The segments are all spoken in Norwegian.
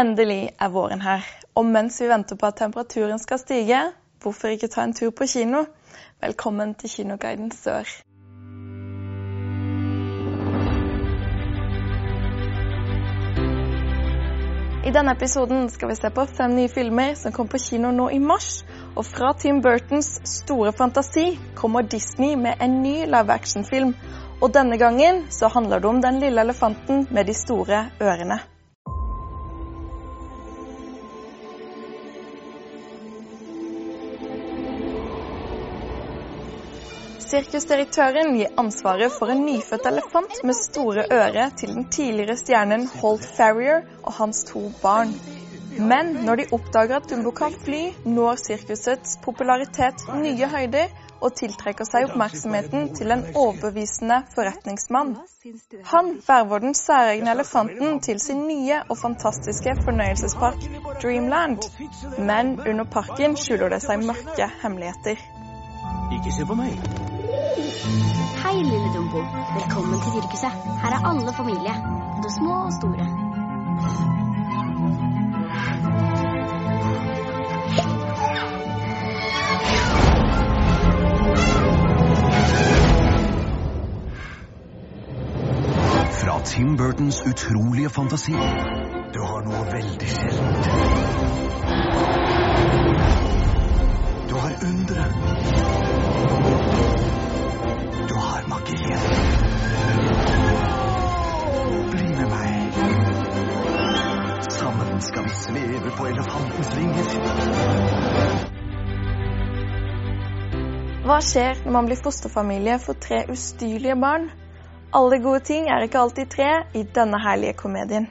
Endelig er våren her. Og mens vi venter på at temperaturen skal stige, hvorfor ikke ta en tur på kino? Velkommen til Kinoguiden Sør. I denne episoden skal vi se på fem nye filmer som kom på kino nå i mars. Og fra Tim Burtons store fantasi kommer Disney med en ny live action-film. Og denne gangen så handler det om den lille elefanten med de store ørene. Sirkusdirektøren gir ansvaret for en nyfødt elefant med store ører til den tidligere stjernen Holt Farrier og hans to barn. Men når de oppdager at Dumbo kan fly, når sirkusets popularitet nye høyder og tiltrekker seg oppmerksomheten til en overbevisende forretningsmann. Han verver den særegne elefanten til sin nye og fantastiske fornøyelsespark Dreamland. Men under parken skjuler det seg mørke hemmeligheter. Ikke se på meg. Hei, lille Dumbo. Velkommen til sirkuset. Her er alle familie, både små og store. Fra Tim Burtons utrolige fantasi. Du har noe veldig sjeldent. Du har undret. Bli med meg. Sammen skal vi sveve på elefantens vinger. Hva skjer når man blir fosterfamilie for tre ustyrlige barn? Alle gode ting er ikke alltid tre i denne herlige komedien.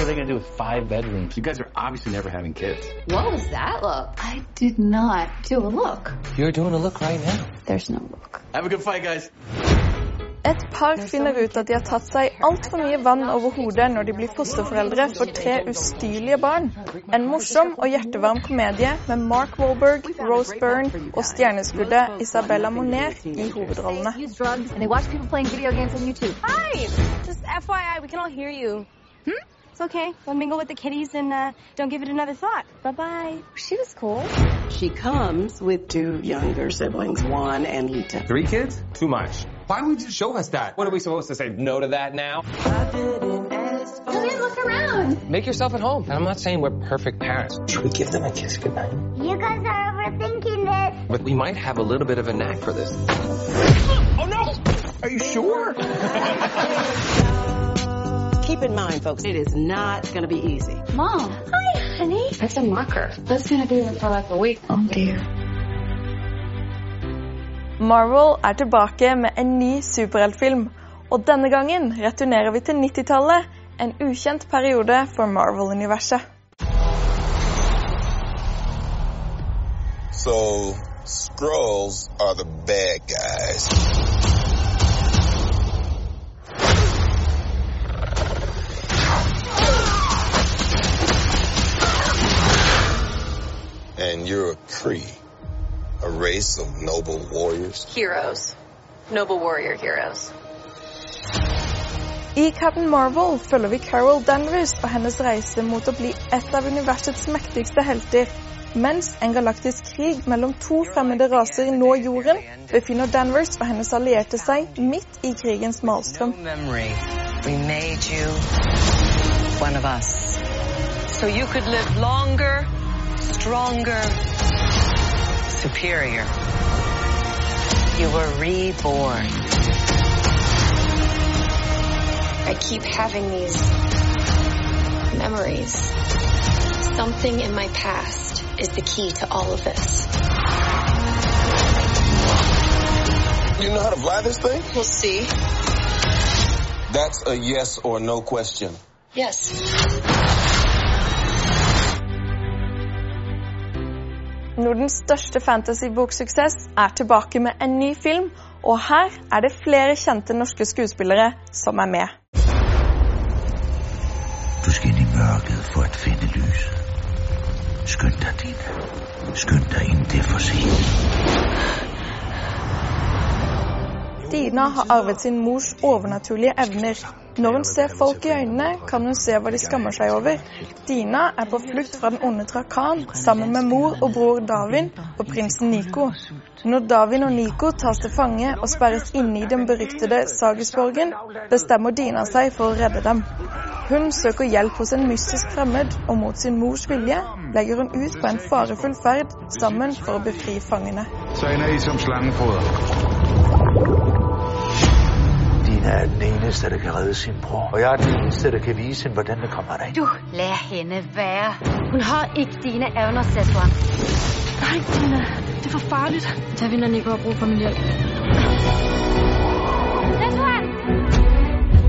What are they going to do with five bedrooms? You guys are obviously never having kids. What was that look? I did not do a look. You're doing a look right now. There's no look. Have a good fight, guys. Et par finner ut at de har tatt seg altfor mye vann over hodet når de blir fosterforeldre for tre ustyrlige barn. En morsom og hjertevarm komedie med Mark Wahlberg, Rose Byrne og stjerneskuddet Isabella Moner i hovedrollene. It's okay. Go mingle with the kitties and uh, don't give it another thought. Bye bye. She was cool. She comes with two younger siblings, Juan and Lita. Three kids? Too much. Why would you show us that? What are we supposed to say no to that now? Come in, look around. Make yourself at home. And I'm not saying we're perfect parents. Should we give them a kiss goodnight? You guys are overthinking this. But we might have a little bit of a knack for this. Oh no! Are you sure? Keep in mind, folks, it is not going to be easy. Mom. Hi, honey. That's a marker. That's gonna be there for like a week. Oh dear. Marvel er tilbake med en ny superheltfilm. Og denne gangen returnerer vi til 90-tallet, en ukjent periode for Marvel-universet. So, Skrulls are the bad guys. And you're a Cree, a race of noble warriors. Heroes. Noble warrior heroes. I Captain Marvel følger vi Carol Danvers og hennes reise mot å bli et av universets mektigste helter. Mens en galaktisk krig mellom to fremmede raser når jorden, befinner Danvers og hennes allierte seg midt i krigens malstrøm. memory. Stronger, superior. You were reborn. I keep having these memories. Something in my past is the key to all of this. You know how to fly this thing? We'll see. That's a yes or no question. Yes. Nordens største fantasy-boksuksess er tilbake med en ny film, og her er det flere kjente norske skuespillere som er med. Du skal inn i mørket for å finne lyset. Skynd deg Dina. Skynd deg inn, det er for sent. Dina har arvet sin mors overnaturlige evner. Når hun ser folk i øynene, kan hun se hva de skammer seg over. Dina er på flukt fra den onde Trakan sammen med mor og bror Davin og prinsen Nico. Når Davin og Nico tas til fange og sperres inne i den beryktede Sagisborgen, bestemmer Dina seg for å redde dem. Hun søker hjelp hos en mystisk fremmed, og mot sin mors vilje legger hun ut på en farefull ferd sammen for å befri fangene. Ender I som slangefoder. Dina er den eneste, der kan redde sin bror. Og jeg er den eneste, der kan vise hende, hvordan det kommer deg. Du, lad henne være. Hun har ikke dine evner, Sessuan. Nei, Tina. Det er for farligt. Tavin og Nico har brug for min hjælp. Sessuan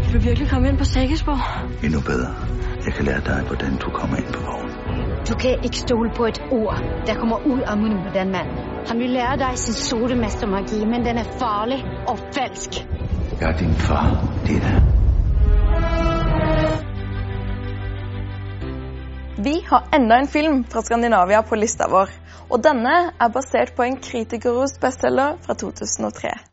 Kan du virkelig komme ind på Sækkesborg? Endnu bedre. Jeg kan lære deg hvordan du kommer inn på vognen. Du kan ikke stole på et ord, der kommer ud af munden på den mand. Han vil lære dig sin sodemestermagi, men den er farlig og falsk. Jeg er din far, Dina. Vi har enda en film fra Skandinavia på lista vår. Og denne er basert på en kritikerrost bestselger fra 2003.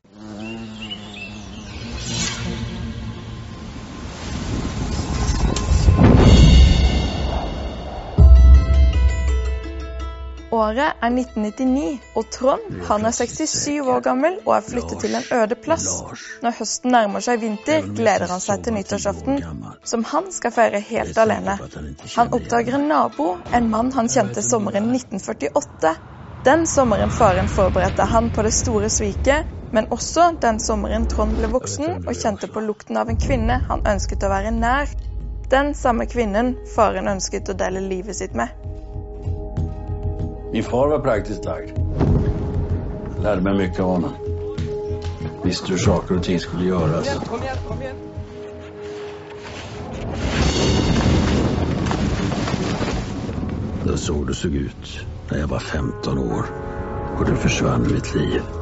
Året er 1999, og Trond han er 67 år gammel og er flyttet til en øde plass. Når høsten nærmer seg vinter, gleder han seg til nyttårsaften, som han skal feire helt alene. Han oppdager en nabo, en mann han kjente sommeren 1948. Den sommeren faren forberedte han på det store sviket, men også den sommeren Trond ble voksen og kjente på lukten av en kvinne han ønsket å være nær. Den samme kvinnen faren ønsket å dele livet sitt med. Min far var praktisk lagd. Jeg lärde meg mye av ham. Visste hur saker og ting skulle gjøres. Kom igjen, kom igjen. Det var så det så ut da jeg var 15 år og du forsvant i mitt liv.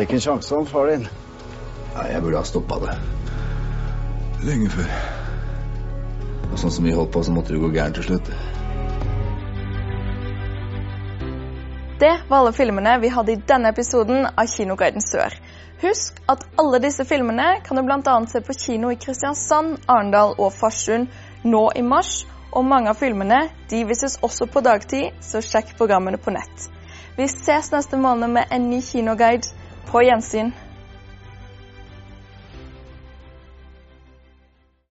Tek en sjanse om far din. Ja, jeg burde ha stoppa det. Lenge før. Og sånn som vi holdt på, så måtte det gå gærent til slutt. Det var alle filmene vi hadde i denne episoden av Kinoguiden Sør. Husk at alle disse filmene kan du bl.a. se på kino i Kristiansand, Arendal og Farsund nå i mars. Og mange av filmene de vises også på dagtid, så sjekk programmene på nett. Vi ses neste måned med en ny kinoguide. På gjensyn.